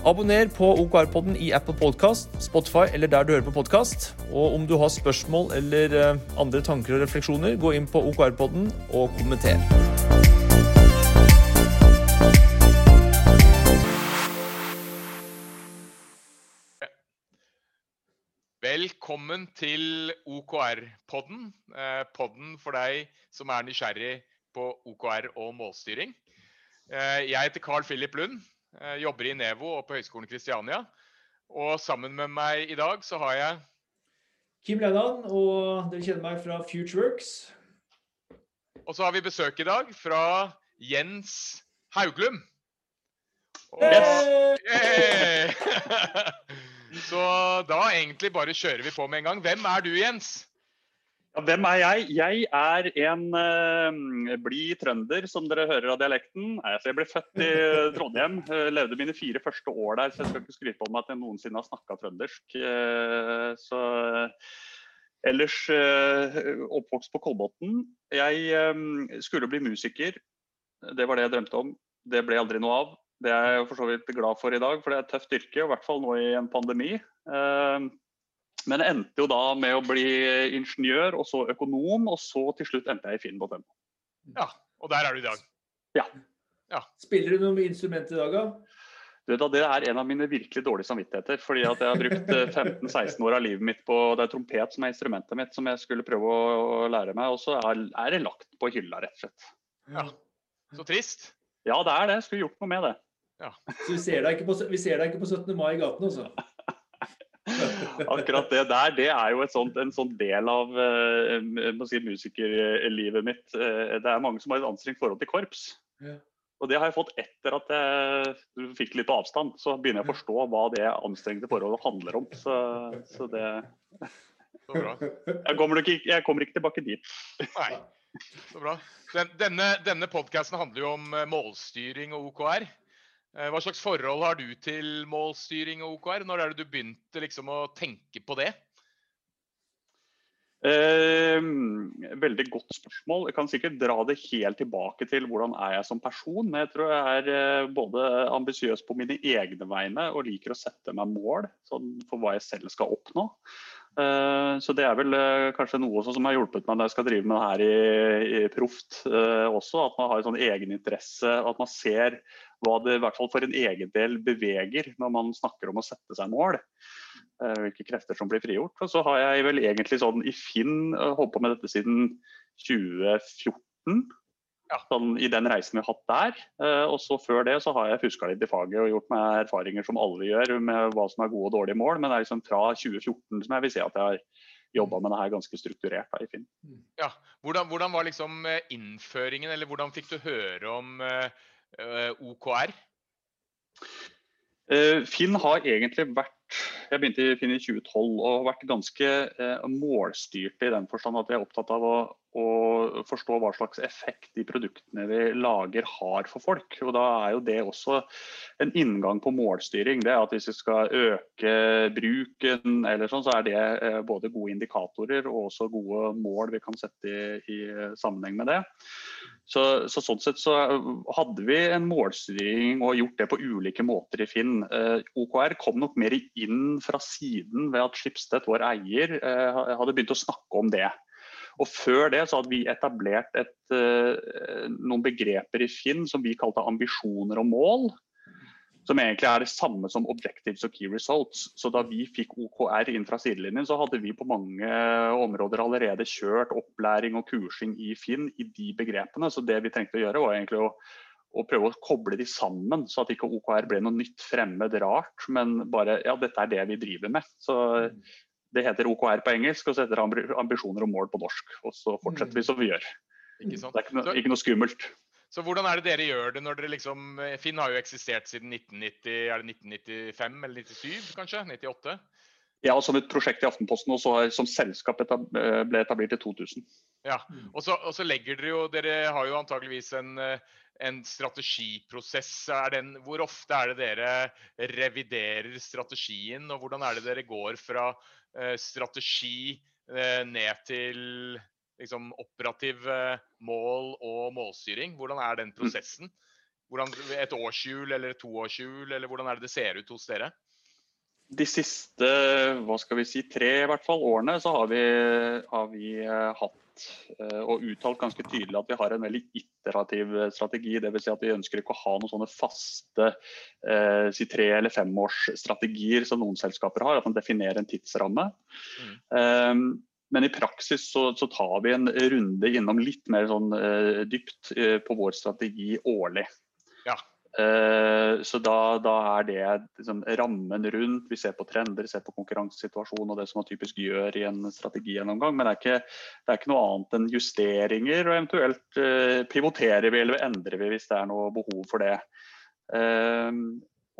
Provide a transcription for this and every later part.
Abonner på OKR-podden i Apple Podcast, Spotify eller der du hører på podkast. Og om du har spørsmål eller eh, andre tanker og refleksjoner, gå inn på OKR-podden og kommenter. Velkommen til OKR-podden. Eh, podden for deg som er nysgjerrig på OKR og målstyring. Eh, jeg heter Carl Philip Lund, jobber i Nevo og på Høgskolen Kristiania. Og sammen med meg i dag så har jeg Kim Leidan, og dere kjenner meg fra Futureworks. Og så har vi besøk i dag fra Jens Hauglum. Og, Yes! Yay! Så da egentlig bare kjører vi på med en gang. Hvem er du, Jens? Ja, hvem er jeg? Jeg er en uh, blid trønder, som dere hører av dialekten. Altså, jeg ble født i Trondheim, uh, levde mine fire første år der, så jeg skal ikke skryte på meg at jeg noensinne har snakka trøndersk. Uh, så Ellers oppvokst på Kolbotn. Jeg skulle bli musiker. Det var det jeg drømte om. Det ble aldri noe av. Det er jeg for så vidt glad for i dag, for det er et tøft yrke, i hvert fall nå i en pandemi. Men det endte jo da med å bli ingeniør, og så økonom, og så til slutt endte jeg i Finn.no. Ja, og der er du i dag. Ja. ja. Spiller du noe instrument i dag, da? Du, da, det er en av mine virkelig dårlige samvittigheter. fordi at jeg har brukt 15-16 år av livet mitt på det er trompet som er instrumentet mitt, som jeg skulle prøve å lære meg. Og så er, er det lagt på hylla, rett og slett. Ja, Så trist. Ja, det er det. Jeg skulle gjort noe med det. Ja. Så vi ser, deg ikke på, vi ser deg ikke på 17. mai i gaten, altså? Akkurat det der, det er jo sånt, en sånn del av uh, si, musikerlivet mitt. Uh, det er mange som har et anstrengt forhold til korps. Ja. Og det har jeg fått etter at jeg fikk litt avstand. Så begynner jeg å forstå hva det anstrengte forholdet handler om. Så, så det Så bra. Jeg kommer, ikke, jeg kommer ikke tilbake dit. Nei, så bra. Den, denne denne podkasten handler jo om eh, målstyring og OKR. Hva slags forhold har du til målstyring og OKR? Når er det du begynte liksom å tenke på det? Eh, veldig godt spørsmål. Jeg kan sikkert dra det helt tilbake til hvordan er jeg som person. Men jeg tror jeg er både ambisiøs på mine egne vegne og liker å sette meg mål sånn for hva jeg selv skal oppnå. Eh, så det er vel eh, kanskje noe som har hjulpet meg når jeg skal drive med det her i, i proft eh, også. At man har en sånn egeninteresse, at man ser hva det i hvert fall for en egen del beveger når man snakker om å sette seg mål. Hvilke krefter som blir frigjort. Og så har jeg vel egentlig sånn i Finn holdt på med dette siden 2014. Ja. Sånn, I den reisen vi har hatt der. Og så før det så har jeg fuska litt i faget og gjort meg erfaringer som alle gjør med hva som er gode og dårlige mål. Men det er liksom fra 2014 som jeg vil si at jeg har jobba med det her ganske strukturert da, i Finn. Ja, hvordan, hvordan, var liksom innføringen, eller hvordan fikk du høre om OKR? Uh, Finn har egentlig vært jeg begynte i Finn i 2012 og har vært ganske målstyrte målstyrt i den forstand at jeg er opptatt av å, å, forstå hva slags effekt de produktene vi lager har for folk. Og Da er jo det også en inngang på målstyring. Det er at Hvis vi skal øke bruken, eller sånn, så er det eh, både gode indikatorer og også gode mål vi kan sette i, i sammenheng med det. Så, så, sånn sett så hadde vi en målstyring og gjort det på ulike måter i Finn. Eh, OKR kom nok mer inn fra siden ved at Schibsted, vår eier, eh, hadde begynt å snakke om det. Og Før det så hadde vi etablert et, eh, noen begreper i Finn som vi kalte ambisjoner og mål som egentlig er det samme som objectives og key results. Så da vi fikk OKR inn fra sidelinjen, så hadde vi på mange områder allerede kjørt opplæring og kursing i Finn i de begrepene. Så det vi trengte å gjøre, var egentlig å, å prøve å koble de sammen, så at ikke OKR ble noe nytt, fremmed, rart, men bare ja, dette er det vi driver med. Så det heter OKR på engelsk, og så heter det ambisjoner og mål på norsk. Og så fortsetter vi som vi gjør. Ikke det er ikke noe, ikke noe skummelt. Så hvordan er det dere gjør det når dere liksom Finn har jo eksistert siden 1990, er det 1995 eller 97 kanskje? 98? Ja, som et prosjekt i Aftenposten, og så som selskap etab ble etablert i 2000. Ja, og så, og så legger dere jo Dere har jo antageligvis en, en strategiprosess. Den, hvor ofte er det dere reviderer strategien, og hvordan er det dere går fra eh, strategi eh, ned til liksom, operativ mål og målstyring? Hvordan er den prosessen? Hvordan, et årshjul eller et toårshjul, eller hvordan er det det ser ut hos dere? De siste hva skal vi si, tre i hvert fall, årene så har vi, har vi uh, hatt uh, og uttalt ganske tydelig at vi har en veldig iterativ strategi. Dvs. Si at vi ønsker ikke å ha noen sånne faste eh, si tre- eller femårsstrategier som noen selskaper har. At man definerer en tidsramme. Mm. Um, men i praksis så, så, tar vi en runde innom litt mer sånn, dypt på vår strategi årlig. Ja. Uh, så da, da, er det liksom, rammen rundt. Vi ser på trender, ser på konkurransesituasjonen og det som man typisk gjør i en strategigjennomgang. Men det er, ikke, det er ikke noe annet enn justeringer, og eventuelt uh, pivoterer vi eller endrer vi hvis det er noe behov for det. Uh,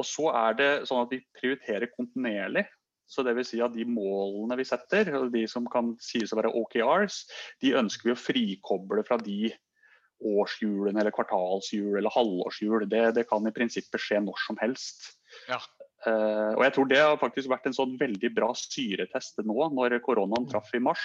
og så er det sånn at vi prioriterer kontinuerlig. Så det vil si at De målene vi setter, de som kan sies å være OKRs, de ønsker vi å frikoble fra de årshjulene eller kvartalshjul eller halvårshjul. Det, det, kan i prinsippet skje når som helst. Ja. Uh, og jeg tror det har faktisk vært en sånn veldig bra syretest nå, når koronaen traff i mars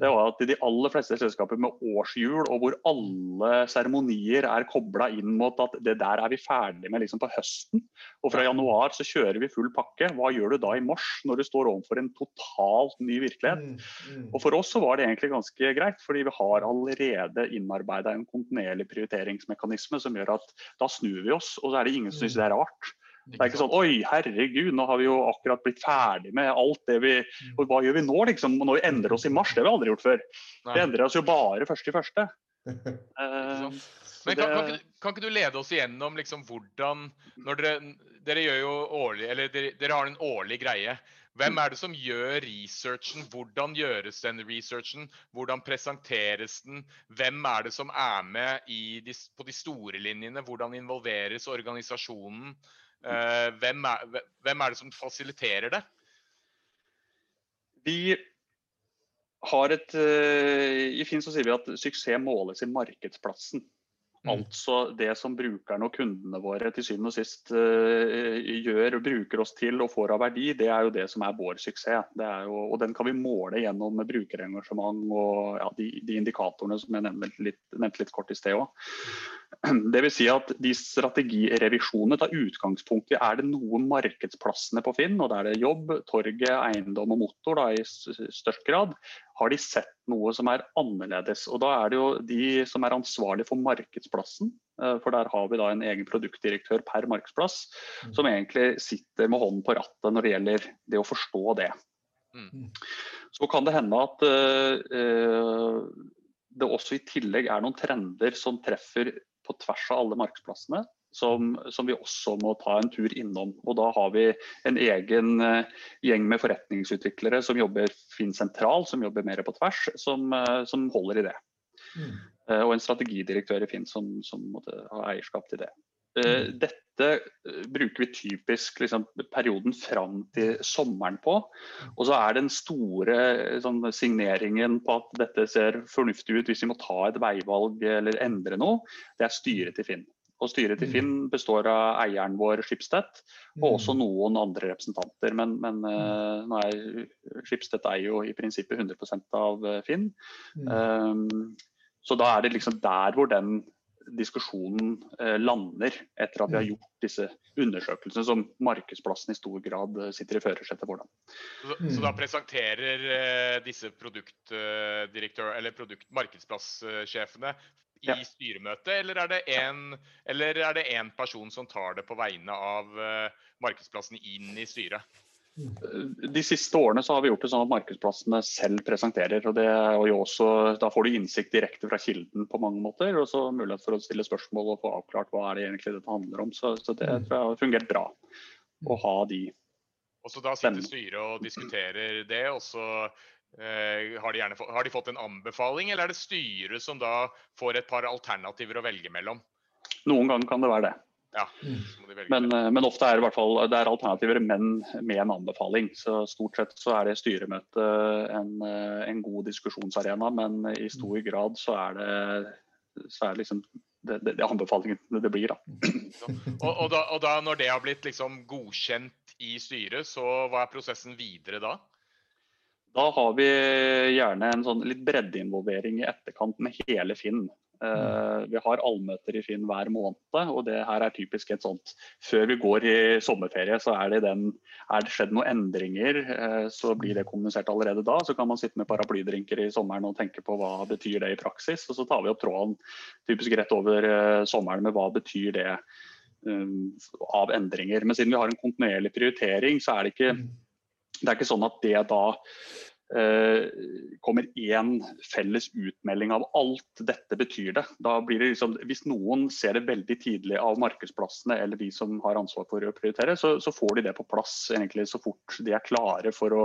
det var at de aller fleste selskaper med årshjul, og hvor alle seremonier er kobla inn mot at det der er vi ferdig med liksom på høsten. Og fra januar så kjører vi full pakke. Hva gjør du da i mars, når du står overfor en totalt ny virkelighet? Mm, mm. Og For oss så var det egentlig ganske greit, fordi vi har allerede innarbeida en kontinuerlig prioriteringsmekanisme som gjør at da snur vi oss, og så er det ingen som syns det er rart. Det er ikke sånn Oi, herregud, nå har vi jo akkurat blitt ferdig med alt det vi mm. og Hva gjør vi nå, liksom? Når vi endrer oss i mars, det har vi aldri gjort før. Vi endrer oss jo bare først i første. Uh, Men kan, kan, kan, ikke, du lede oss igjennom liksom hvordan når dere, dere gjør jo årlig, eller dere, dere har en årlig greie. Hvem er det som gjør researchen? Hvordan gjøres den researchen? Hvordan presenteres den? Hvem er det som er med de, på de store linjene? Hvordan involveres organisasjonen? Eh, hvem er, hvem er det som fasiliterer det? Vi har et eh, I Finn så sier vi at suksess måles i markedsplassen. Mm. Altså det som brukerne og kundene våre til syvende og sist uh, gjør og bruker oss til og får av verdi, det er jo det som er vår suksess. Er jo, og den kan vi måle gjennom brukerengasjement og ja, de, de, indikatorene som jeg nevnte litt, nevnte litt kort i sted òg. Vil si at de strategirevisjonene tar utgangspunkt i er det noen markedsplassene på Finn, og da er det jobb, torget, eiendom og motor da, i størst grad, har de sett noe som er annerledes. Og Da er det jo de som er ansvarlig for markedsplassen, eh, for der har vi da en egen produktdirektør per markedsplass, mm. som egentlig sitter med hånden på rattet når det gjelder det å forstå det. Mm. Så kan det hende at uh, det også i tillegg er noen trender som treffer på tvers av alle markedsplassene som, som, vi også må ta en tur innom. Og Da har vi en egen uh, gjeng med forretningsutviklere som jobber Finn sentral, som jobber mer på tvers, som, uh, som holder i det. Mm. Uh, og en strategidirektør i Finn som, som måtte ha eierskap til det. Mm. Dette bruker vi typisk liksom, perioden fram til sommeren på. Og så er den store sånn, signeringen på at dette ser fornuftig ut hvis vi må ta et veivalg eller endre noe, det er styret til Finn. Og Styret til mm. Finn består av eieren vår Schibsted og også mm. noen andre representanter. Men, men Schibsted eier jo i prinsippet 100 av eh, Finn. Um, så da er det liksom der hvor den diskusjonen eh, lander, etter at vi har gjort disse undersøkelsene som markedsplassen i stor grad sitter i førersetet for. Så, så, da presenterer eh, disse produktdirektør, eller produkt, markedsplasssjefene i ja. styremøtet, eller er, det en, eller er det én person som tar det på vegne av eh, markedsplassen inn i styret? De siste årene så har vi gjort det sånn at markedsplassene selv presenterer. og, det, og også, Da får du innsikt direkte fra kilden på mange måter, og så mulighet for å stille spørsmål og få avklart hva er det egentlig dette handler om. Så, så det tror jeg har fungert bra å ha de og så Da sitter styret og diskuterer det, og så Eh, har de, gjerne, har de fått en anbefaling, eller er det styret som da får et par alternativer å velge mellom? Noen ganger kan det være det. Ja, mm. men, eh, men, ofte er det, hvert fall, det er alternativer, men med en anbefaling. Så Stort sett så er det styremøtet en, eh, en god diskusjonsarena, men i stor mm. grad så er det, så er det liksom det, det, det anbefalingene det blir. Da. og, og, da, og da når det har blitt liksom godkjent i styret, så hva er prosessen videre da? Da har vi gjerne en sånn litt breddeinvolvering i etterkant med hele Finn. Uh, vi har allmøter i Finn hver måned, og det her er typisk et sånt Før vi går i sommerferie, så er det, den, er det skjedd noen endringer, uh, så blir det kommunisert allerede da. Så kan man sitte med paraplydrinker i sommeren og tenke på hva betyr det i praksis. Og så tar vi opp tråden typisk rett over uh, sommeren med hva betyr det av endringer. Men siden vi har en kontinuerlig prioritering, så er det ikke, mm. det er ikke sånn at det da kommer én felles utmelding av alt dette betyr det. Da blir det liksom, Hvis noen ser det veldig tidlig av markedsplassene eller de som har ansvar for å prioritere, så, så får de det på plass egentlig så fort de er klare for å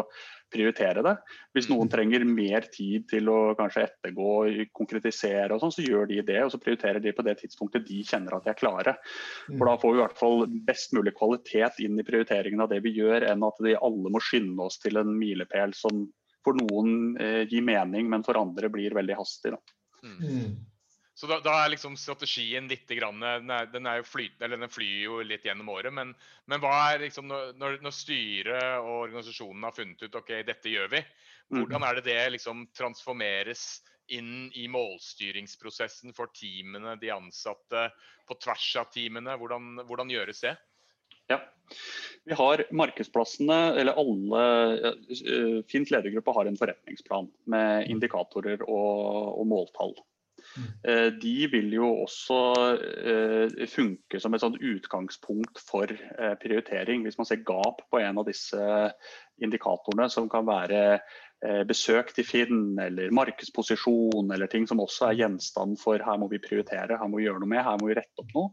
prioritere det. Hvis noen mm. trenger mer tid til å kanskje ettergå, konkretisere og sånn, så gjør de det. Og så prioriterer de på det tidspunktet de kjenner at de er klare. For da får vi i hvert fall best mulig kvalitet inn i prioriteringen av det vi gjør, enn at de alle må skynde oss til en milepæl som for noen eh, gir mening, men for andre blir veldig hastig. Da. mm. Så da, da, er liksom strategien litt grann, den, er, den, er flyt, eller den flyr jo litt gjennom året, men, men hva er liksom når, når styret og organisasjonen har funnet ut ok, dette gjør vi, hvordan er det det liksom transformeres inn i målstyringsprosessen for teamene, de ansatte, på tvers av teamene? Hvordan, hvordan gjøres det? Ja. Vi har markedsplassene, eller alle uh, Fint ledergruppe har en forretningsplan med mm. indikatorer og, og måltall. Uh, de vil jo også uh, funke som et sånt utgangspunkt for prioritering. Hvis man ser gap på en av disse indikatorene, som kan være besøk til Finn eller markedsposisjon eller ting som også er gjenstand for her må vi prioritere, her må vi gjøre noe med, her må vi rette opp noe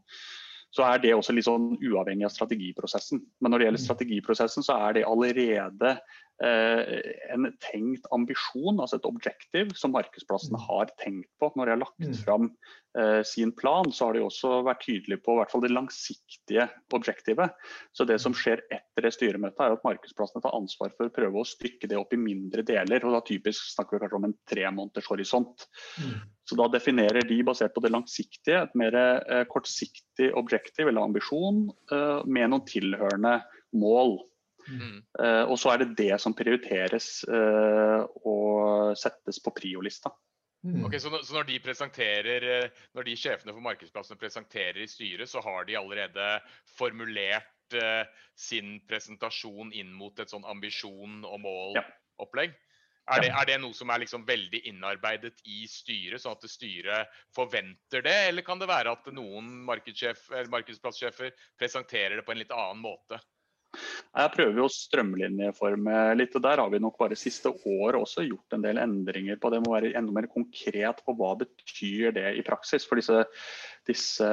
så er det også litt sånn uavhengig av strategiprosessen. Men når det gjelder mm. strategiprosessen, så er det allerede eh, en tenkt ambisjon, altså et objektiv, som markedsplassene mm. har tenkt på. Når de har lagt mm. fram eh, sin plan, så har de også vært tydelige på hvert fall det langsiktige objektivet. Så det som skjer etter det styremøtet, er at markedsplassene tar ansvar for å prøve å stykke det opp i mindre deler. og da Typisk snakker vi kanskje om en tre måneders horisont. Mm. Så Da definerer de basert på det langsiktige et mer eh, kortsiktig objektiv eller ambisjon eh, med noen tilhørende mål. Mm. Eh, og så er det det som prioriteres eh, og settes på priolista. Mm. Okay, så, så, når de presenterer, eh, når de sjefene for markedsplassene presenterer i styret, så har de allerede formulert eh, sin presentasjon inn mot et sånn ambisjon og mål-opplegg? Ja. Er det, er det, noe som er liksom veldig innarbeidet i styret, sånn at styret forventer det? Eller kan det være at noen markedsplasssjefer presenterer det på en litt annen måte? Jeg prøver å strømlinjeforme litt, og der har vi nok bare siste år også gjort en del endringer på det. må være enda mer konkret på hva betyr det i praksis. For disse, disse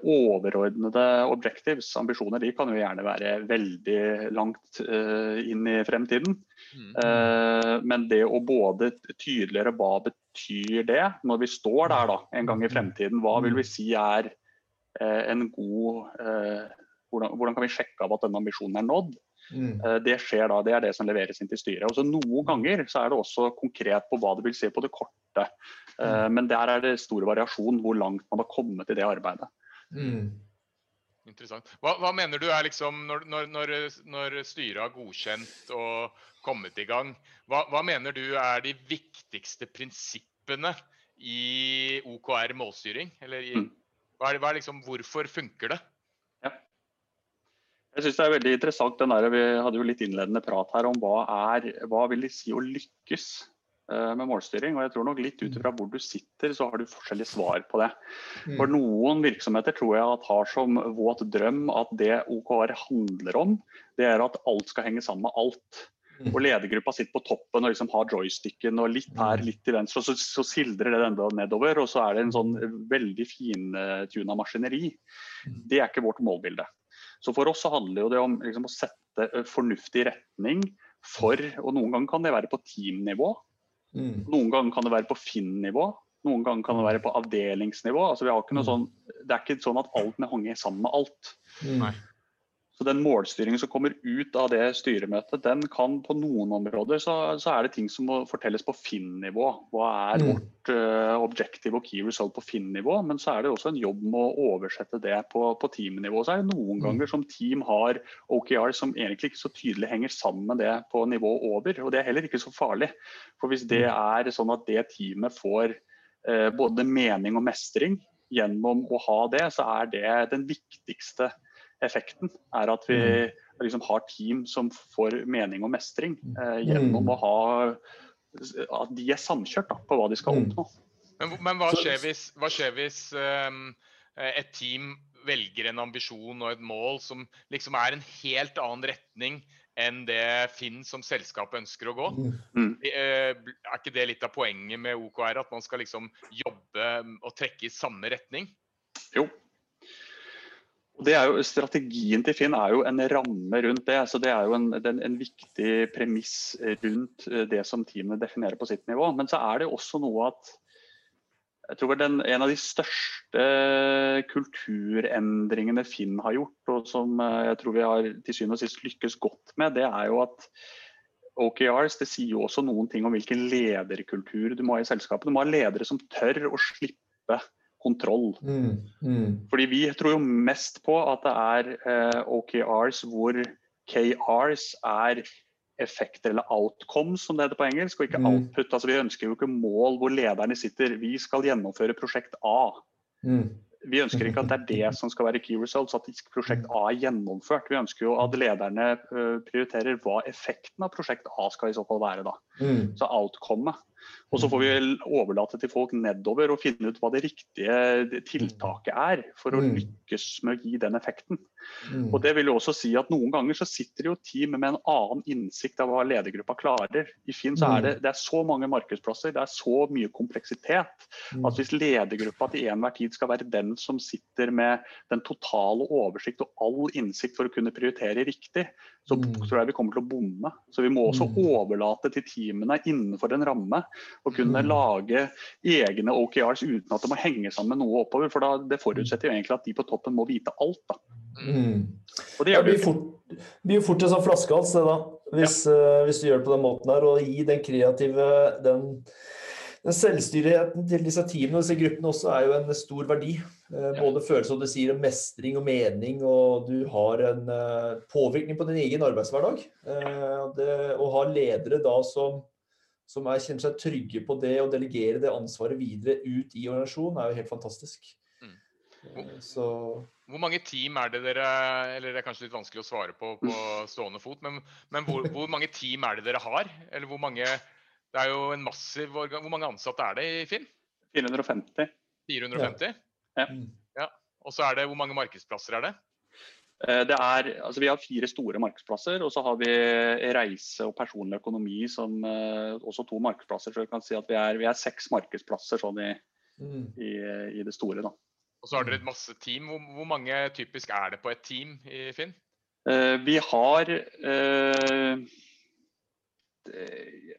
overordnede objectives, ambisjoner, de kan jo gjerne være veldig langt uh, inn i fremtiden. Mm. Uh, men det å både tydeligere hva betyr det når vi står der da, en gang i fremtiden, hva vil vi si er uh, en god hvordan, hvordan, kan vi sjekke av at denne ambisjonen er nådd? Mm. Eh, det skjer da, det er det som leveres inn til styret. Og så Noen ganger så er det også konkret på hva det vil si på det korte. Eh, mm. Men der er det stor variasjon hvor langt man har kommet i det arbeidet. Mm. Interessant. Hva, hva, mener du er liksom, når, når, når, styret har godkjent og kommet i gang, hva, hva, mener du er de viktigste prinsippene i OKR målstyring? Eller i, mm. hva er, hva er liksom, hvorfor funker det? Jeg synes det er veldig interessant. Den der, vi hadde jo litt innledende prat her om hva, er, hva vil det si å lykkes uh, med målstyring. og jeg tror nok Litt ut ifra hvor du sitter, så har du forskjellige svar på det. Mm. For Noen virksomheter tror jeg at har som våt drøm at det OKR handler om, det er at alt skal henge sammen med alt. Mm. Og Ledergruppa sitter på toppen og liksom har joysticken og litt her, litt til venstre. og Så, så sildrer det enda nedover, og så er det en sånn veldig fintuna maskineri. Det er ikke vårt målbilde. Så For oss så handler det om liksom, å sette eh, fornuftig retning for og Noen ganger kan det være på teamnivå. Mm. Noen ganger kan det være på Finn-nivå. Noen ganger kan det være på avdelingsnivå. altså vi har ikke noe mm. sånn, det er ikke sånn at alt med henger sammen med alt. Mm. Så den målstyringen som kommer ut av det styremøtet, den kan på noen områder så, så er det ting som må fortelles på Finn-nivå. Hva er Mm. vårt uh, objective og key result på Finn-nivå? Men så er det også en jobb med å oversette det på, på teamnivå. Så er det noen Mm. ganger som team har OKR som egentlig ikke så tydelig henger sammen med det på nivå over. Og det er heller ikke så farlig. For hvis det er sånn at det teamet får uh, både mening og mestring gjennom å ha det, så er det den viktigste effekten. Er at vi liksom har team som får mening og mestring eh, gjennom Mm. å ha at de er samkjørt da, på hva de skal Mm. oppnå. Men, men hva skjer hvis, hva skjer hvis um, et team velger en ambisjon og et mål som liksom er en helt annen retning enn det Finn som selskap ønsker å gå? Mm. Eh, Er ikke det litt av poenget med OKR, at man skal liksom jobbe og trekke i samme retning? Jo. Det er jo, strategien til Finn er jo en ramme rundt det. så Det er jo en, en, en viktig premiss rundt eh, det som teamet definerer på sitt nivå. Men så er det også noe at jeg tror den, En av de største kulturendringene Finn har gjort, og som eh, jeg tror vi har til syvende og sist lykkes godt med, det er jo at OKRs det sier jo også noen ting om hvilken lederkultur du må ha i selskapet. Du må ha ledere som tør å slippe kontroll. Mm. Mm. Fordi vi tror jo mest på at det er eh, OKRs hvor KRs er effekter eller outcomes, som det heter på engelsk, og ikke Mm. output. Altså Vi ønsker jo ikke mål hvor lederne sitter. Vi skal gjennomføre prosjekt A. Mm. Vi ønsker ikke at det er det som skal være key results, at prosjekt A er gjennomført. Vi ønsker jo at lederne eh, prioriterer hva effekten av prosjekt A skal i så fall være. da. Mm. Så outcome. Og så får vi overlate til folk nedover å finne ut hva det riktige tiltaket er for å Mm. lykkes med å gi den effekten. Mm. Og det vil jo også si at Noen ganger så sitter jo team med en annen innsikt av hva ledergruppa klarer. I Finn så er det, Mm. det er så mange markedsplasser, det er så mye kompleksitet. Mm. at Hvis ledergruppa til enhver tid skal være den som sitter med den totale oversikt og all innsikt for å kunne prioritere riktig, så Mm. tror jeg vi kommer til å bomme. Så vi må også Mm. overlate til teamene innenfor en ramme å kunne Mm. lage egne OKRs uten at det må henge sammen med noe oppover. For da, det forutsetter jo egentlig at de på toppen må vite alt. Da. Mm. Og det Det gjør de blir jo ikke. fort, blir jo fort en sånn flaskehals, det da. Hvis, eh, hvis du gjør det på den måten her. Og gi den kreative, den, den selvstyrigheten til disse teamene og disse gruppene også er jo en stor verdi. Eh, både følelse som du sier mestring og mening, og du har en eh, påvirkning på din egen arbeidshverdag. Eh, og det, å ha ledere da som, som er, kjenner seg trygge på det og delegere det ansvaret videre ut i organisasjonen, er jo helt fantastisk. Mm. Eh, Så Hvor mange team er det dere Eller det er kanskje litt vanskelig å svare på på stående fot, men, men hvor, hvor mange team er det dere har? Eller hvor mange Det er jo en massiv organ... Hvor mange ansatte er det i Finn? 450. 450? Ja. Og så er det Hvor mange markedsplasser er det? Eh, Det er, altså vi har fire store markedsplasser, og så har vi reise og personlig økonomi som eh, også to markedsplasser. Så vi kan si at vi er, vi er seks markedsplasser sånn i, Mm. i, i det store. Da. Og så har dere et masse team. Hvor, hvor mange typisk er det på et team i Finn? Eh, vi har eh, det-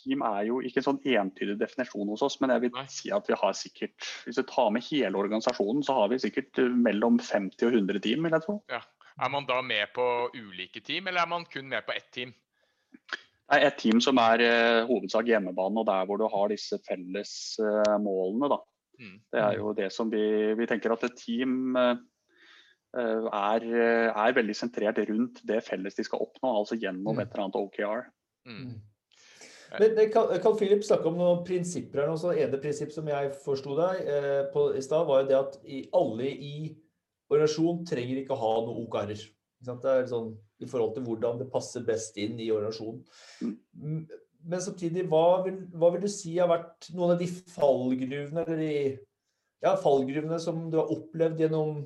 Team er jo ikke en sånn entydig definisjon hos oss, men jeg vil si at vi har sikkert Hvis vi tar med hele organisasjonen, så har vi sikkert eh, mellom 50 og 100 team, vil jeg tro. Er man da med på ulike team, eller er man kun med på ett team? Det er et team som er eh, hovedsak hjemmebane, og der hvor du har disse felles eh, målene. Da. Mm. Det er jo det som vi, vi tenker at et team eh, eh, er, eh, er veldig sentrert rundt det felles de skal oppnå, altså gjennom Mm. et eller annet OKR. Mm. Men, Carl Carl Philip snakker om noen prinsipper her. nå, ene prinsipp som jeg forsto deg eh, på i stad, var jo det at alle i organisasjon trenger ikke ha noen OKR-er. Det er sånn i forhold til hvordan det passer best inn i organisasjonen. Men samtidig, hva vil, hva vil du si har vært noen av de fallgruvene eller de ja, fallgruvene som du har opplevd gjennom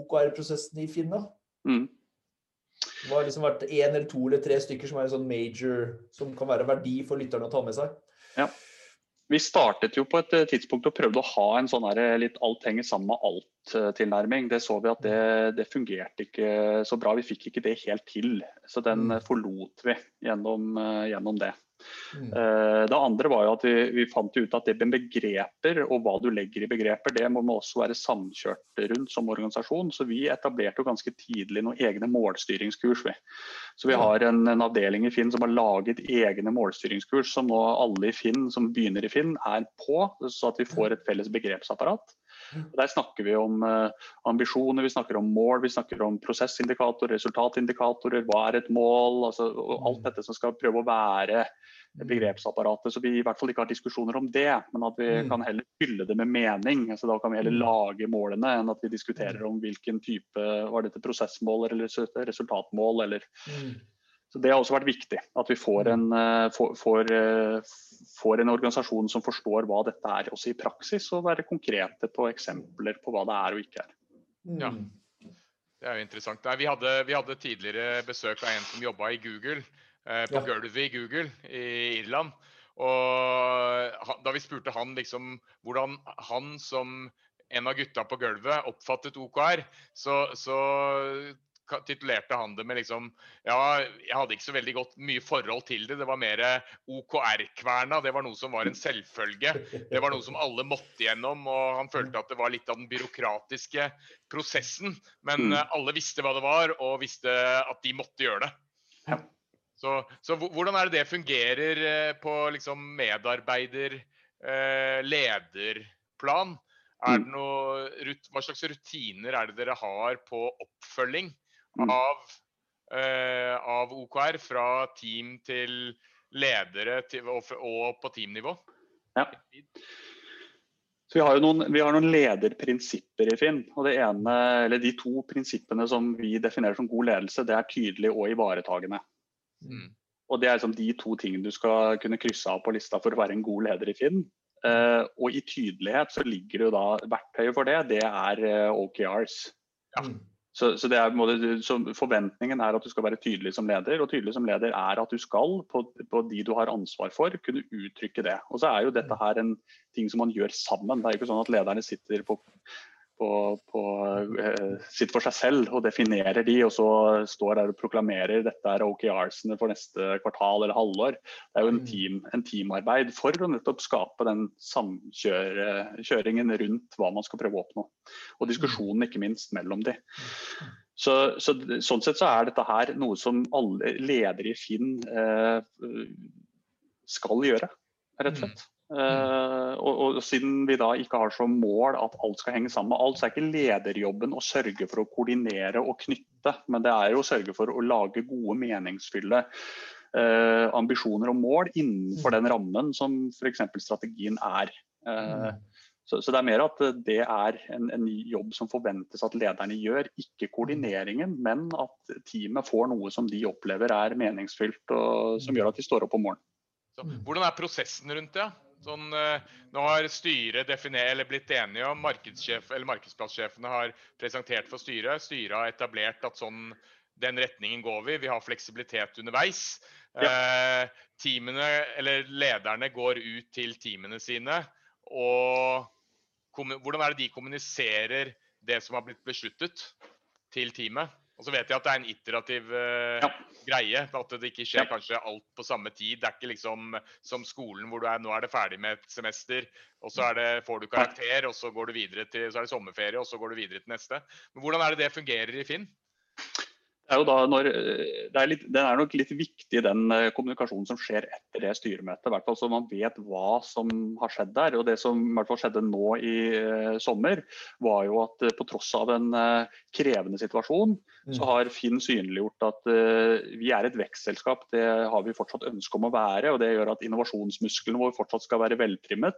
OKR-prosessen i Finna? Mm. Det har liksom vært én eller to eller tre stykker som er en sånn major, som kan være verdi for lytterne å ta med seg. Ja. Vi startet jo på et eh, tidspunkt og prøvde å ha en sånn her, eh, litt alt henger sammen med alt-tilnærming. Det så vi at det, det fungerte ikke så bra. Vi fikk ikke det helt til. Så den Mm. eh, forlot vi gjennom, gjennom det. Mm. Eh, det andre var jo at vi, vi, fant ut at det med begreper og hva du legger i begreper, det må man også være samkjørt rundt som organisasjon. Så vi etablerte jo ganske tidlig noen egne målstyringskurs. Vi. Så vi har en, en, avdeling i Finn som har laget egne målstyringskurs som nå alle i Finn som begynner i Finn er på, så at vi får et felles begrepsapparat. Der snakker vi om uh, ambisjoner, vi snakker om mål, vi snakker om prosessindikatorer, resultatindikatorer, hva er et mål? Altså, alt dette som skal prøve å være begrepsapparatet. Så vi i hvert fall ikke har diskusjoner om det, men at vi mm. kan heller fylle det med mening. Altså, da kan vi heller mm. lage målene enn at vi diskuterer om hvilken type Var dette prosessmål eller resultatmål eller mm. Så Det har også vært viktig, at vi får en, eh, får, får, eh, får en, organisasjon som forstår hva dette er også i praksis, og være konkrete på eksempler på hva det er og ikke er. Ja, Det er jo interessant. Vi, hadde, vi, hadde, tidligere besøk av en som jobba i Google. Eh, på ja. gulvet i Google i Irland. Og da vi spurte han liksom hvordan han som en av gutta på gulvet oppfattet OKR, så, så titulerte han det med liksom Ja, jeg hadde ikke så veldig godt mye forhold til det. Det var mer OKR-kverna. Det var noe som var en selvfølge. Det var noe som alle måtte gjennom. Og han følte at det var litt av den byråkratiske prosessen. Men mm. alle visste hva det var, og visste at de måtte gjøre det. Ja. Så, så, hvordan er det det fungerer eh, på liksom medarbeider, eh, lederplan? Er det mm. noe, hva slags rutiner er det dere har på oppfølging. Av, eh, av OKR fra team til ledere til, og, og, på teamnivå? Ja. Så vi har jo noen, vi har noen lederprinsipper i Finn. og det ene, eller De to prinsippene som vi definerer som god ledelse, det er tydelig og ivaretagende. Mm. Og Det er liksom de to tingene du skal kunne krysse av på lista for å være en god leder i Finn. Uh, og i tydelighet så ligger det jo da verktøyet for det, det er uh, eh, OKRs. Ja. Mm. Så, det er, så, Forventningen er at du skal være tydelig som leder, og tydelig som leder er at du skal, på, på, de du har ansvar for, kunne uttrykke det. Og så er jo dette her en ting som man gjør sammen. Det er jo ikke sånn at lederne sitter på på, på uh, sitt for seg selv og definerer de, og så står der og proklamerer dette er OKR-ene for neste kvartal eller halvår. Det er jo en, mm. team, en teamarbeid for å nettopp skape den samkjøringen rundt hva man skal prøve å oppnå. Og diskusjonen ikke minst mellom de. Så, så, sånn sett så er dette her noe som alle ledere i Finn uh, skal gjøre, rett og slett. Uh, og, og, Siden vi da ikke har som mål at alt skal henge sammen med alt, så er ikke lederjobben å sørge for å koordinere og knytte, men det er jo å sørge for å lage gode, meningsfylle uh, ambisjoner og mål innenfor den rammen som f.eks. strategien er. Uh, så, så, det er mer at det er en, en, jobb som forventes at lederne gjør, ikke koordineringen, men at teamet får noe som de opplever er meningsfylt og som gjør at de står opp om morgenen. Så, hvordan er prosessen rundt det? Sånn, eh, nå har styret blitt enige om, markedsplasssjefene har presentert for styret. Styret har etablert at sånn, den retningen går vi. Vi har fleksibilitet underveis. Ja. Eh, teamene, eller lederne går ut til teamene sine. Og hvordan er det de kommuniserer det som har blitt besluttet, til teamet? Og så vet jeg at det er en iterativ uh, ja. greie. At det ikke skjer ja. kanskje alt på samme tid. Det er ikke liksom som skolen hvor du er, nå er det ferdig med et semester, og så det, får du karakter, og så går du videre til, så er det sommerferie, og så går du videre til neste. Men hvordan er det det fungerer i Finn? Er jo da når, eh, er litt, Den er nok litt viktig, den eh, kommunikasjonen som skjer etter det styremøtet. hvert fall Så man vet hva som har skjedd der. og Det som i hvert fall skjedde nå i uh, sommer, var jo at uh, på tross av en uh, krevende situasjon, mm. så har Finn synliggjort at vi er et vekstselskap. Det har vi fortsatt ønske om å være. og Det gjør at innovasjonsmusklene våre fortsatt skal være veltrimmet.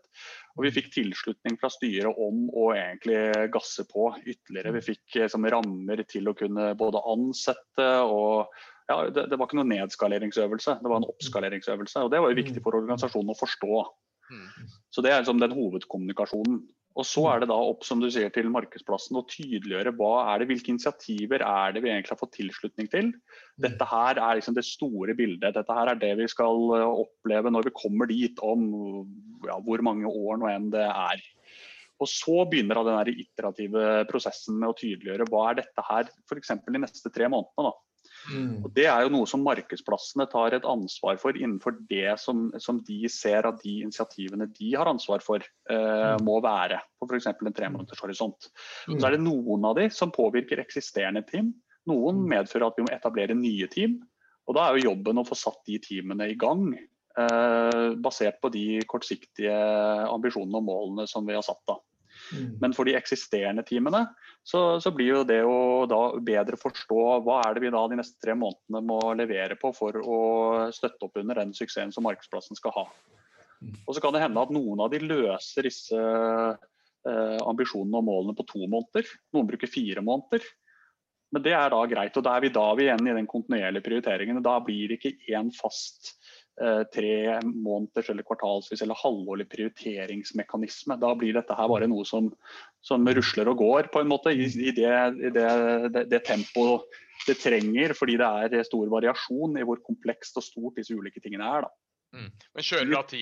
Og Vi fikk tilslutning fra styret om å egentlig gasse på ytterligere. Vi fikk som rammer til å kunne både ansette budsjettet. og ja, det, det, var ikke noen nedskaleringsøvelse, det var en oppskaleringsøvelse. og Det var jo viktig for organisasjonen å forstå. Mm. Så Det er liksom den hovedkommunikasjonen. Og Så er det da opp som du sier, til markedsplassen å tydeliggjøre hva er det, hvilke initiativer er det vi egentlig har fått tilslutning til. Mm. Dette her er liksom det store bildet. Dette her er det vi skal oppleve når vi kommer dit om ja, hvor mange år nå enn det er. Og Så begynner den iterative prosessen med å tydeliggjøre hva er dette her f.eks. de neste tre månedene. Mm. Og Det er jo noe som markedsplassene tar et ansvar for innenfor det som, som de ser at de initiativene de har ansvar for, eh, mm. må være. På f.eks. en tremånedershorisont. Mm. Så er det noen av de som påvirker eksisterende team. Noen mm. medfører at vi må etablere nye team. Og Da er jo jobben å få satt de teamene i gang. Eh, basert på de kortsiktige ambisjonene og målene som vi har satt. da. Mm. Men for de eksisterende teamene så, så, blir jo det å da bedre forstå hva er det vi da de neste tre månedene må levere på for å støtte opp under den suksessen som markedsplassen skal ha. Mm. Og Så kan det hende at noen av de løser disse eh, ambisjonene og målene på to måneder. Noen bruker fire måneder. Men det er da greit. og Da er vi da vi igjen i den kontinuerlige prioriteringen. Da blir det ikke én fast tre måneders eller kvartalsvis eller halvårlig prioriteringsmekanisme. Da blir dette her bare noe som, som rusler og går på en måte i, i det, i det, det, det tempoet det trenger, fordi det er stor variasjon i hvor komplekst og stort disse ulike tingene er. da. Mm. Men kjører da, ti,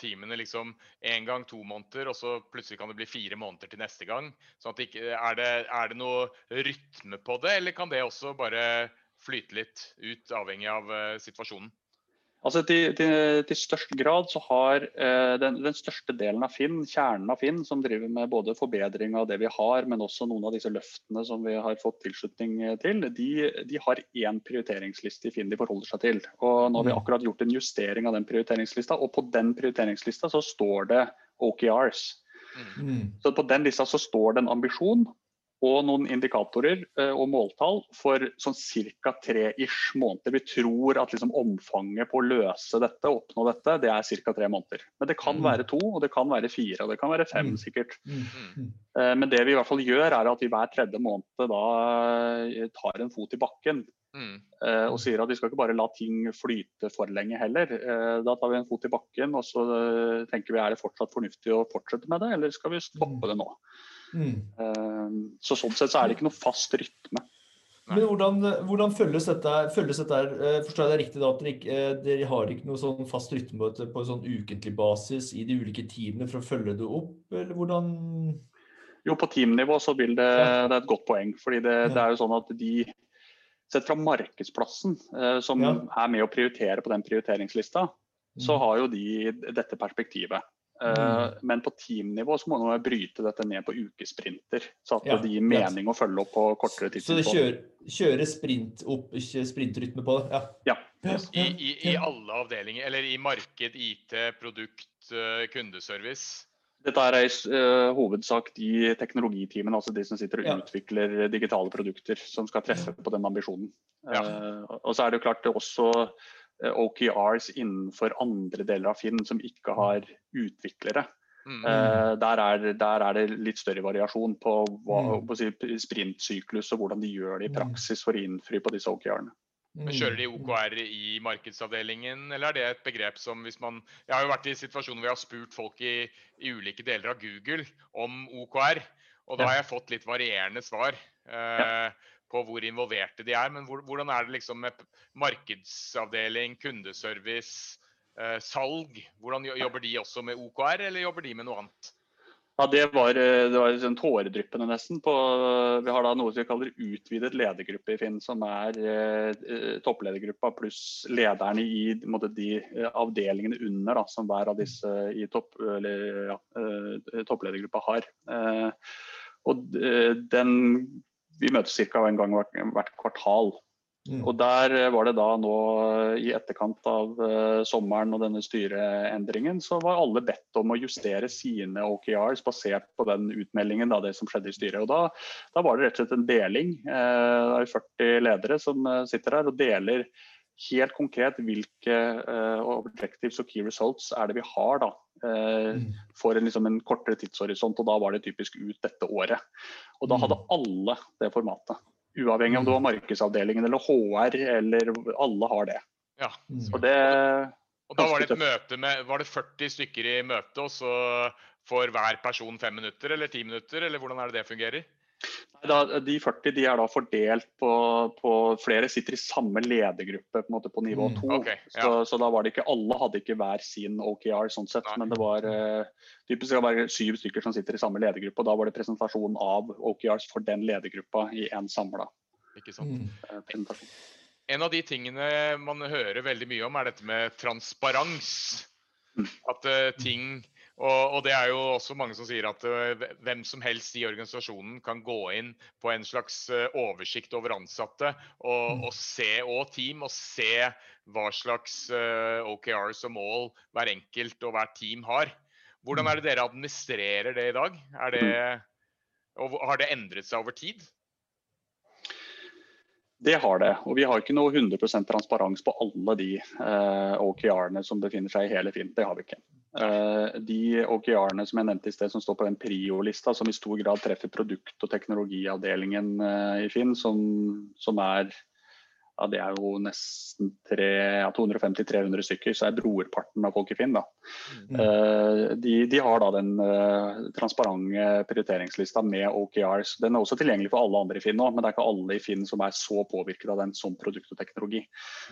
teamene liksom én gang to måneder, og så plutselig kan det bli fire måneder til neste gang? Sånn at ikke, er, det, er det noe rytme på det, eller kan det også bare flyte litt ut, avhengig av uh, situasjonen? Altså til, til, til, størst grad så har eh, den, den, største delen av Finn, kjernen av Finn, som driver med både forbedring av det vi har, men også noen av disse løftene som vi har fått tilslutning til, de, de har én prioriteringsliste i Finn de forholder seg til. Og nå har vi mm. akkurat gjort en justering av den prioriteringslista, og på den prioriteringslista så står det OKRs. Mm. Så på den lista så står det en ambisjon og noen indikatorer eh, og måltall for sånn ca. tre-ish måneder. Vi tror at liksom omfanget på å løse dette, oppnå dette, det er ca. tre måneder. Men det kan mm. være to, og det kan være fire, og det kan være fem mm. sikkert. Mm. Eh, men det vi i hvert fall gjør, er at vi hver tredje måned da eh, tar en fot i bakken. Mm. Og sier at vi skal ikke bare la ting flyte for lenge heller. Da tar vi en fot i bakken og så tenker vi er det fortsatt fornuftig å fortsette med det, eller skal vi stoppe det nå. Mm. Ehm, så sånn sett så er det ikke noe fast rytme. Men hvordan, hvordan følges dette? Følges dette eh, forstår jeg det riktig da, at dere, ikke, eh, dere har ikke noe sånn fast rytme på en sånn ukentlig basis i de ulike teamene for å følge det opp, eller hvordan? Jo, på teamnivå så vil det, det er et godt poeng. fordi det, det er jo sånn at de Sett fra markedsplassen, eh, som ja. er med å prioritere på den prioriteringslista, så mm. har jo de dette perspektivet. Mm. Eh, men på teamnivå så må man bryte dette ned på ukesprinter, så at ja, det gir mening ja. å følge opp på kortere tidspunkt. Så det kjører, kjører sprint opp, sprintrytme på det? Ja. ja. I, i, I, alle avdelinger, eller i marked, IT, produkt, eh, kundeservice? Dette er i uh, hovedsak de teknologiteamene, altså de som sitter og utvikler digitale produkter, som skal treffe på den ambisjonen. Uh, og så er det jo klart det også Eh, OKRs innenfor andre deler av Finn som ikke har utviklere. Mm. Uh, der, er, der, er, det litt større variasjon på, hva, mm. på sprintsyklus og hvordan de gjør det i mm. praksis for å innfri på disse OKR-ene. Men Kjører de OKR i markedsavdelingen, eller er det et begrep som hvis man Jeg har jo vært i situasjoner hvor jeg har spurt folk i, i ulike deler av Google om OKR, og da har jeg fått litt varierende svar. Uh, ja på hvor involverte de er. Men hvordan er det liksom med markedsavdeling, kundeservice, eh, salg? Hvordan Jobber de også med OKR, eller jobber de med noe annet? Ja, Det var, eh, det var liksom tåredryppende nesten. På, vi har da noe som vi kaller utvidet ledergruppe i Finn, som er eh, toppledergruppa pluss lederne i måte, de eh, avdelingene under da, som hver av disse i topp, eller, ja, eh, toppledergruppa har. Eh, og eh, den vi møtes ca. en gang hvert, hvert kvartal. Mm. Og Der eh, var det da nå eh, i etterkant av uh, sommeren og denne styreendringen, så var alle bedt om å justere sine OKRs basert på den utmeldingen, da, det som skjedde i styret. Og Da, da var det rett og slett en deling. Uh, det er 40 ledere som sitter her og deler helt konkret hvilke objectives og key results er det vi har da, uh, for en, liksom en kortere tidshorisont. og Da var det typisk ut dette året. Og da hadde mm. alle det formatet. Uavhengig om det var mm. markedsavdelingen eller HR, eller alle har det. Ja. Og, det og da var det et møte med Var det 40 stykker i møte, og så får hver person fem minutter eller ti minutter, eller hvordan er det det fungerer? Da, de 40 de er da fordelt på, på, Flere sitter i samme ledergruppe på, på nivå 2. Mm, okay, ja. så, så, da var det ikke alle hadde ikke hver sin OKR, sånn sett, men det var uh, typisk det var syv stykker som sitter i samme ledergruppe. og Da var det presentasjon av OKRs for den ledergruppa i en samla? Mm. presentasjon. En av de tingene man hører veldig mye om, er dette med transparens. Mm. At uh, ting og, og, det er jo også mange som sier at uh, hvem som helst i organisasjonen kan gå inn på en slags uh, oversikt over ansatte og, mm. og, se, og team, og se hva slags OKRs og mål hver enkelt og hvert team har. Hvordan mm. er det dere administrerer det i dag? Det, og har det endret seg over tid? Det har det. Og vi har ikke noe 100% transparens på alle de eh, OKR-ene som befinner seg i hele Fint. Det har vi ikke. Eh, de OKR-ene som jeg nevnte i sted, som står på den Prio-lista, som i stor grad treffer produkt- og teknologiavdelingen eh, i Finn, som, som er ja, det er jo nesten ja, 250-300 stykker, så er brorparten av folk i Finn. Da. Mm. Uh, de, de, har da den uh, transparente prioriteringslista med OKRs. Den er også tilgjengelig for alle andre i Finn nå, men det er ikke alle i Finn som er så påvirket av den som produkt og teknologi.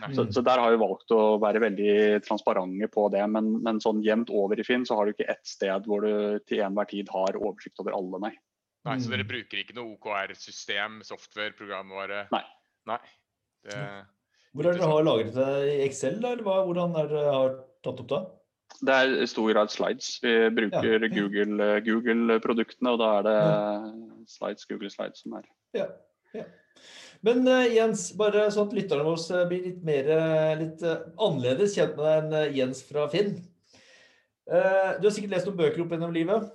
Mm. Så, så, der har vi valgt å være veldig transparente på det, men, men, sånn jevnt over i Finn så har du ikke ett sted hvor du til enhver tid har oversikt over alle, nei. Nei, Så dere bruker ikke noe OKR-system, software, programvare? Nei. nei. Det, Hvor er dere har lagret det i Excel, da, eller hva, hvordan er dere har tatt opp da? Det er i stor grad slides. Vi bruker ja. Google-produktene, Google og da er det slides, Google Slides som er ja. ja. Men uh, Jens, bare sånn at lytterne våre blir litt mer litt annerledes kjent med deg enn Jens fra Finn. du har sikkert lest noen bøker opp gjennom livet.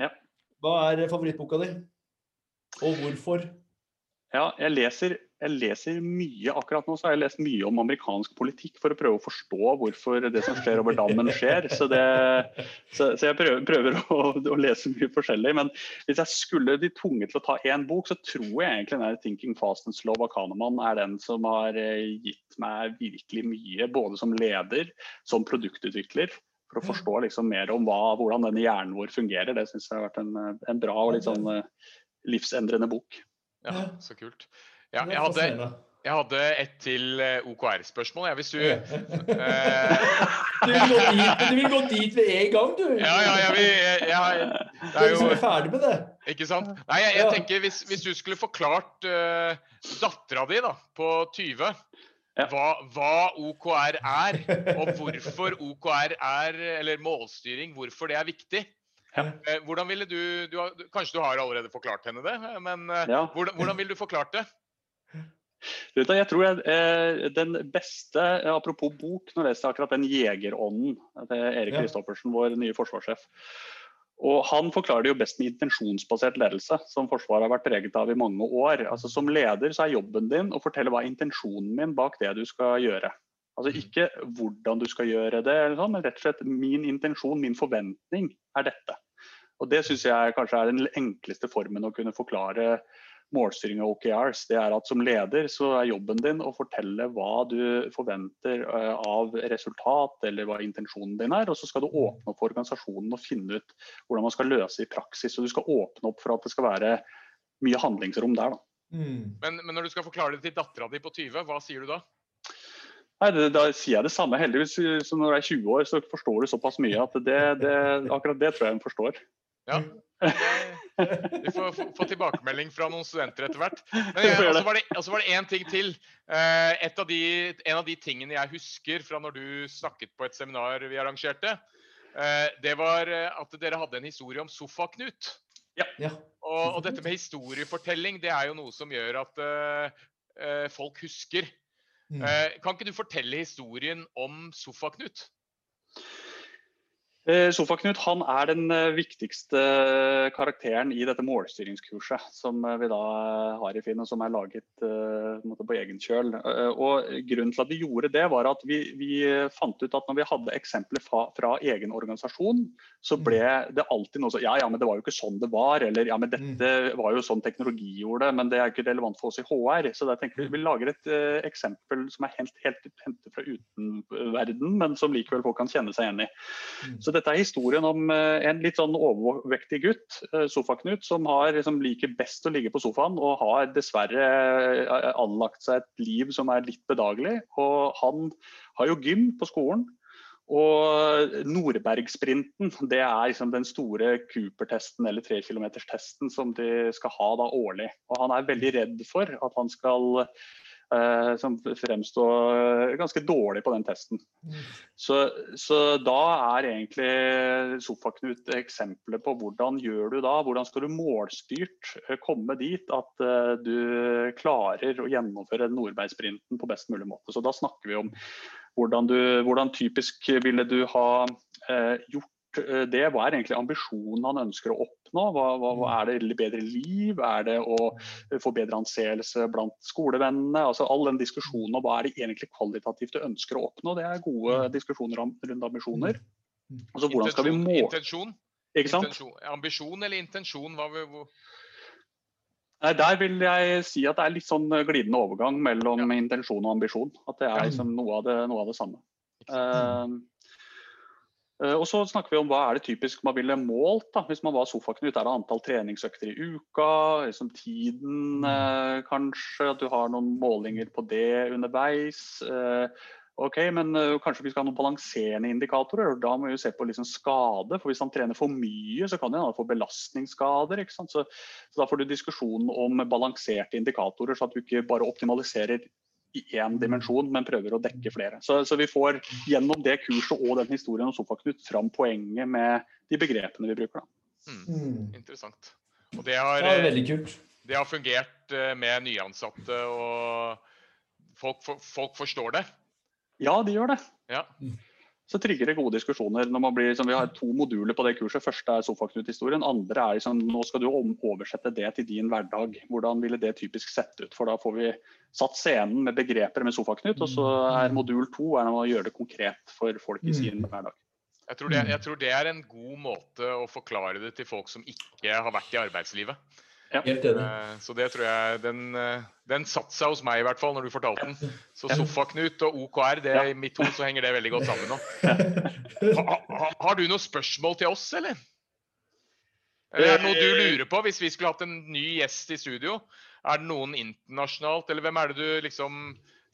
Ja. Hva er favorittboka di, og hvorfor? Ja, jeg leser, jeg leser, mye akkurat nå. så har jeg lest mye om amerikansk politikk for å prøve å forstå hvorfor det som skjer over dammen, skjer. Så, det, så, så jeg prøver, prøver å, å, lese mye forskjellig. Men hvis jeg skulle bli tvunget til å ta én bok, så tror jeg egentlig den 'Thinking Fast and Slow' av Kahneman er den som har eh, gitt meg virkelig mye, både som leder, som produktutvikler for å forstå liksom mer om hva, hvordan denne hjernen vår fungerer. Det syns jeg har vært en, en bra og litt sånn eh, livsendrende bok. Ja, så kult. Ja, jeg hadde, jeg hadde et til eh, OKR-spørsmål. hvis du uh, du, vil gå dit, du vil gå dit ved en gang, du. Ja, ja, jeg vil jeg, jeg, Det er jo ferdig med det. Ikke sant? Nei, jeg, jeg tenker hvis, hvis, du skulle forklart uh, dattera di da, på 20 hva, hva, OKR er, og hvorfor OKR er, eller målstyring, hvorfor det er viktig. Ja. Eh, hvordan ville du, du har, Kanskje du har allerede forklart henne det, men eh, ja. hvordan, hvordan ville du forklart det? Jeg tror jeg, eh, Den beste, apropos bok, nå jeg jeg akkurat den 'Jegerånden' til Erik Kristoffersen, vår nye forsvarssjef. Og Han forklarer det jo best med intensjonsbasert ledelse, som Forsvaret har vært preget av i mange år. Altså Som leder så er jobben din å fortelle hva er intensjonen min bak det du skal gjøre. Altså mm. Ikke hvordan du skal gjøre det, sånn, men rett og slett min intensjon, min forventning er dette. Og Det syns jeg kanskje er den enkleste formen å kunne forklare målstyring av OKRs. Det er at Som leder så er jobben din å fortelle hva du forventer eh, av resultat, eller hva intensjonen din er. Og så skal du åpne opp for organisasjonen og finne ut hvordan man skal løse i praksis. Og du skal åpne opp for at det skal være mye handlingsrom der. Mm. Men, men, når du skal forklare det til dattera di på 20, hva sier du da? Nei, det, Da sier jeg det samme. Heldigvis så når du er 20 år, så forstår du såpass mye at det, det, akkurat det tror jeg hun forstår. Ja. Vi får få tilbakemelding fra noen studenter etter hvert. Og så var det én ting til. Eh, av de, en av de tingene jeg husker fra når du snakket på et seminar vi arrangerte, eh, det var eh, at dere hadde en historie om Sofa-Knut. Ja. Og, og, dette med historiefortelling, det er jo noe som gjør at uh, folk husker. Mm. Uh, kan ikke du fortelle historien om Sofa-Knut? Eh, Sofaknut han er den eh, viktigste karakteren i dette målstyringskurset som eh, vi da har i Finn, og som er laget på egen kjøl. Og Grunnen til at vi gjorde det, var at vi, vi fant ut at når vi hadde eksempler fra, fra, egen organisasjon, så ble det alltid noe sånn Ja, ja, men det var jo ikke sånn det var. Eller ja, men dette mm. var jo sånn teknologi gjorde det, men det er ikke relevant for oss i HR. Så da tenker vi vi lager et uh, eksempel som er helt, helt hentet fra utenverden, men som likevel folk kan kjenne seg igjen i. Mm. Så dette er historien om eh, en litt sånn overvektig gutt, eh, Sofaknut, som har, liksom, liker best å ligge på sofaen og har dessverre eh, anlagt seg et liv som er litt bedagelig. Og han har jo gym på skolen. Og Nordbergsprinten det er liksom den store Cooper-testen eller trekilometerstesten som de skal ha da årlig. Og Han er veldig redd for at han skal som fremstår ganske dårlig på den testen. Så, så da er egentlig Sofaknut eksempelet på hvordan gjør du da? Hvordan skal du målstyrt eh, komme dit at eh, du klarer å gjennomføre Nordbergsprinten på best mulig måte. Så da snakker vi om hvordan, du, hvordan typisk ville du ha eh, gjort Eh, det. Hva er egentlig ambisjonen han ønsker å oppnå? Hva, hva, hva Er det bedre liv? Er det å få bedre anseelse blant skolevennene? Altså All den diskusjonen om hva er det egentlig kvalitativt du ønsker å oppnå, det er gode mm. diskusjoner om, rundt ambisjoner. Mm. Altså, hvordan skal vi må... Intensjon? Intensjon. Ambisjon eller intensjon? Hva, hvor... Nei, Der vil jeg si at det er litt sånn glidende overgang mellom ja. intensjon og ambisjon. At det er liksom noe, av det, noe av det samme. Uh, Eh, og så snakker vi om hva er det typisk man ville målt da, hvis man var sofaknut. Er det antall treningsøkter i uka? Liksom tiden mm. eh, kanskje? At du har noen målinger på det underveis? Eh, ok, men eh, Kanskje vi skal ha noen balanserende indikatorer. og Da må vi se på liksom skade. for Hvis han trener for mye, så kan han få belastningsskader. Så, så Da får du diskusjon om balanserte indikatorer, så at du ikke bare optimaliserer i én dimensjon, men prøver å dekke flere. Så, så, vi får gjennom det kurset og den historien og Sofaknut fram poenget med de begrepene vi bruker. Mm. mm. Interessant. Og det har, ja, veldig kult. det har fungert eh, med nyansatte, og folk, folk forstår det? Ja, de gjør det. Ja. Mm så trigger det gode diskusjoner. når man blir, liksom, Vi har to moduler på det kurset. Første er Sofaknut-historien. Andre er liksom, nå skal du oversette det til din hverdag. Hvordan ville det typisk sett ut? For da får vi satt scenen med begreper med Sofaknut, og så er modul to er å gjøre det konkret for folk i sin mm. hverdag. Jeg tror, det, jeg tror det er en god måte å forklare det til folk som ikke har vært i arbeidslivet. Ja. Helt enig. Eh, så det tror jeg den, eh, den satte seg hos meg i hvert fall når du fortalte den. Så Sofaknut og OKR, det, i mitt hode så henger det veldig godt sammen nå. Ha, ha, har du noen spørsmål til oss, eller? Eller er det noe du eh, lurer på hvis vi skulle hatt en ny gjest i studio? Er det noen internasjonalt, eller hvem er det du liksom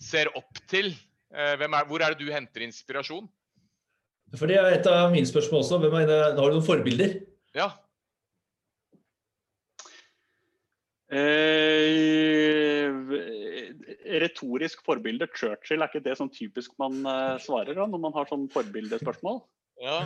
ser opp til? Er, hvor er det du henter inspirasjon? For Det er et av mine spørsmål også. Hvem er, har du noen forbilder? Ja, Eh, retorisk forbilde. Churchill, er ikke det sånn typisk man eh, svarer da, når man har sånn forbildespørsmål? Ja.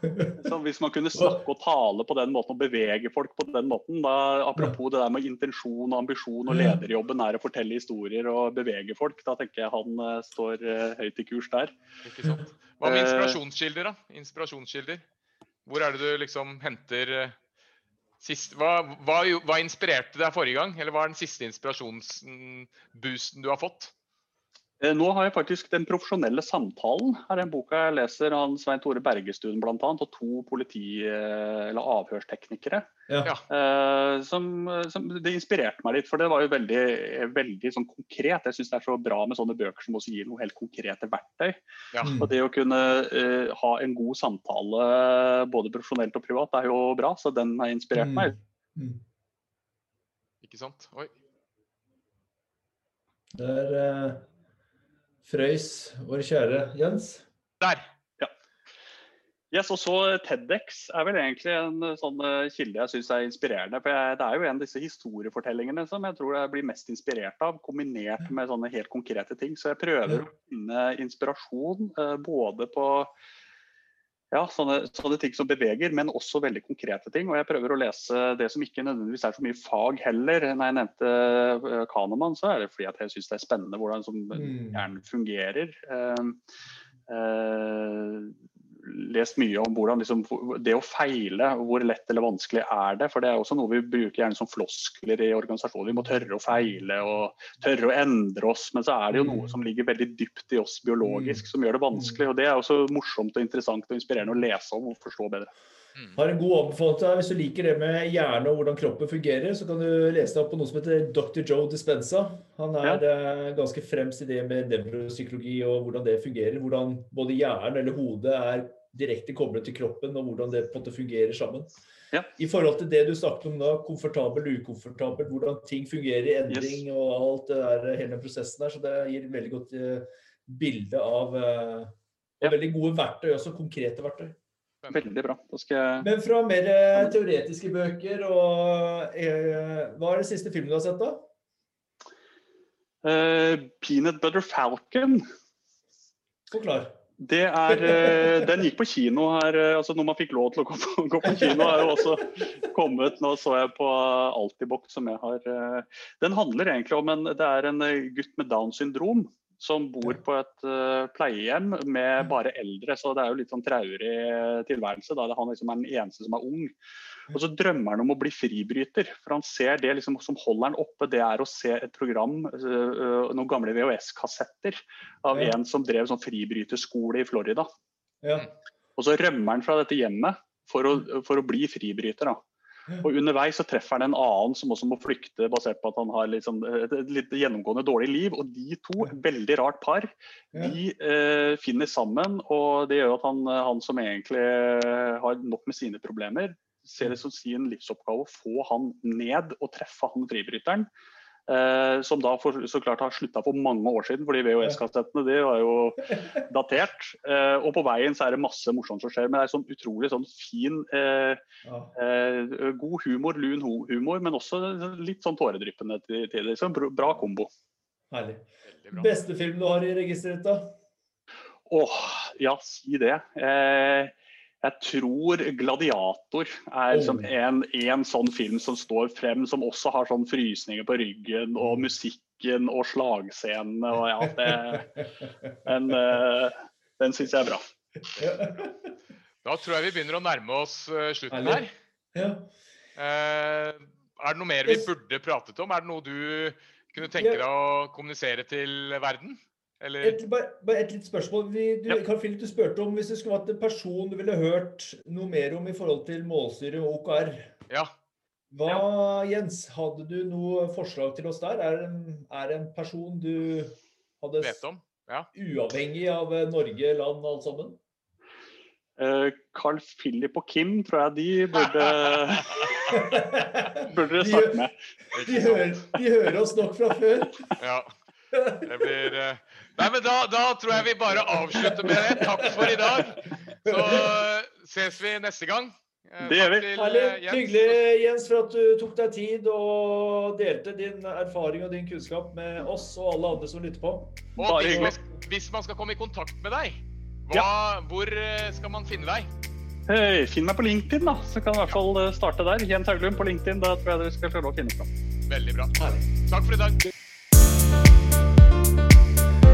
Så hvis man kunne snakke og tale på den måten og bevege folk på den måten, da, apropos det der med intensjon og ambisjon og lederjobben er å fortelle historier og bevege folk, da tenker jeg han uh, står uh, høyt i kurs der. Ikke sant. Hva med inspirasjonskilder, da? Inspirasjonskilder. Hvor er det du liksom henter uh Sist, hva, hva, hva, inspirerte deg forrige gang, eller hva er den siste inspirasjonsboosten du har fått? Eh, nå har jeg faktisk Den profesjonelle samtalen. her er en boka jeg leser av Svein Tore Bergestuen bl.a. Og to politi- eller avhørsteknikere. Ja. Uh, som, som, det inspirerte meg litt, for det var jo veldig, veldig sånn konkret. Jeg syns det er så bra med sånne bøker som også gir noe helt konkrete verktøy. Ja. Og det å kunne uh, ha en god samtale både profesjonelt og privat er jo bra, så den har inspirert mm. meg. Mm. Ikke sant. Oi. Det er... Uh Frøys, vår kjære Jens. Der. Ja. Yes, og så TEDX er vel egentlig en sånn eh, kilde jeg syns er inspirerende. for jeg, Det er jo en av disse historiefortellingene som jeg tror jeg blir mest inspirert av, kombinert med sånne helt konkrete ting. Så jeg prøver å finne inspirasjon uh, både på ja, sånne, sånne, ting som beveger, men også veldig konkrete ting. Og jeg prøver å lese det som ikke nødvendigvis er så mye fag heller. Når jeg nevnte Kanemann, Kahneman, så er det fordi at jeg syns det er spennende hvordan som mm. hjernen fungerer. Uh, uh, lest mye om hvordan liksom, det å feile, hvor lett eller vanskelig er det. For det er også noe vi bruker gjerne som floskler i organisasjonen. Vi må tørre å feile og tørre å endre oss. Men så er det jo noe mm. som ligger veldig dypt i oss biologisk mm. som gjør det vanskelig. Og det er også morsomt og interessant og inspirerende å lese om og forstå bedre. Mm. Har en god anbefaling deg. Hvis du liker det med hjerne og hvordan kroppen fungerer, så kan du lese deg opp på noe som heter Dr. Joe Dispenza. Han er ja. Ganske fremst i det med nevropsykologi og hvordan det fungerer. Hvordan både hjernen eller hodet er direkte koblet til kroppen, og hvordan det på en måte fungerer sammen. Ja. I forhold til det du snakket om da, komfortabel, ukomfortabel, hvordan ting fungerer i endring yes. og alt det der, hele den prosessen der. Så det gir et veldig godt uh, bilde av uh, ja. veldig gode verktøy, også konkrete verktøy. Veldig bra. Jeg... Men fra mer uh, teoretiske bøker og Hva er det siste filmen du har sett, da? Uh, Peanut Butter Falcon. Forklar. Det er, uh, den gikk på kino her, uh, altså når man fikk lov til å gå på, gå på kino. er jo også kommet, Nå så jeg på Altibox som jeg har Den handler egentlig om en, det er en gutt med Downs syndrom som bor på et uh, pleiehjem med bare eldre. Så det er jo litt sånn traurig tilværelse. da Han liksom er den eneste som er ung. Og så drømmer han om å bli fribryter. For han ser det liksom, som holder han oppe, det er å se et program, uh, noen gamle VHS-kassetter av ja. en som drev sånn fribryterskole i Florida. Ja. Og så rømmer han fra dette hjemmet for å, for å bli fribryter. da. Og Underveis så treffer han en annen som også må flykte, basert på at han har liksom et litt gjennomgående dårlig liv. Og de to, veldig rart par, de eh, finner sammen. Og det gjør at han, han, som egentlig har nok med sine problemer, ser det som sin livsoppgave å få han ned og treffe han fribryteren. Eh, som da for, så klart har slutta for mange år siden, fordi VHS-kassettene de var jo datert. Eh, og på veien så er det masse morsomt som skjer, men det er sånn utrolig sånn fin, eh, eh god humor, lun humor, men også litt sånn tåredryppende til tider. Så en bra kombo. Herlig. Beste film du har i registeret da? Åh, ja, si det. Eh, jeg tror 'Gladiator' er liksom en, en, sånn film som står frem, som også har sånn frysninger på ryggen, og mm. musikken og slagscenene og ja, det, Den, uh, den syns jeg er bra. Da tror jeg vi begynner å nærme oss uh, slutten her. Uh, er det noe mer vi burde pratet om? Er det noe du kunne tenke deg å kommunisere til verden? Et, bare et litt spørsmål. Vi, du, ja. Carl Philip, du spurte om hvis det skulle vært en person du ville hørt noe mer om i forhold til målstyre og OKR. Ja. Hva, ja. Jens, hadde du noe forslag til oss der? Er det en, en person du hadde Vet om. Ja. Uavhengig av eh, Norge, land, alt sammen? Uh, Carl Philip og Kim tror jeg de burde Burde dere snakke med. De, hører, de hører oss nok fra før. Ja. Det blir uh, Nei, men da, da, tror jeg vi bare avslutter med det. Takk for i dag. Så ses vi neste gang. Eh, det gjør vi. Eh, Jens. Hyggelig, Jens, for at du tok deg tid og delte din erfaring og din kunnskap med oss og alle andre som lytter på. Og hvis man, hvis man skal komme i kontakt med deg, hva, ja. hvor eh, skal man finne deg? Hey, finn meg på LinkedIn, da. Så kan du i hvert fall starte der. Jens Hauglund på LinkedIn. Da tror jeg dere skal klare å finne fram. Veldig bra. Takk for i dag.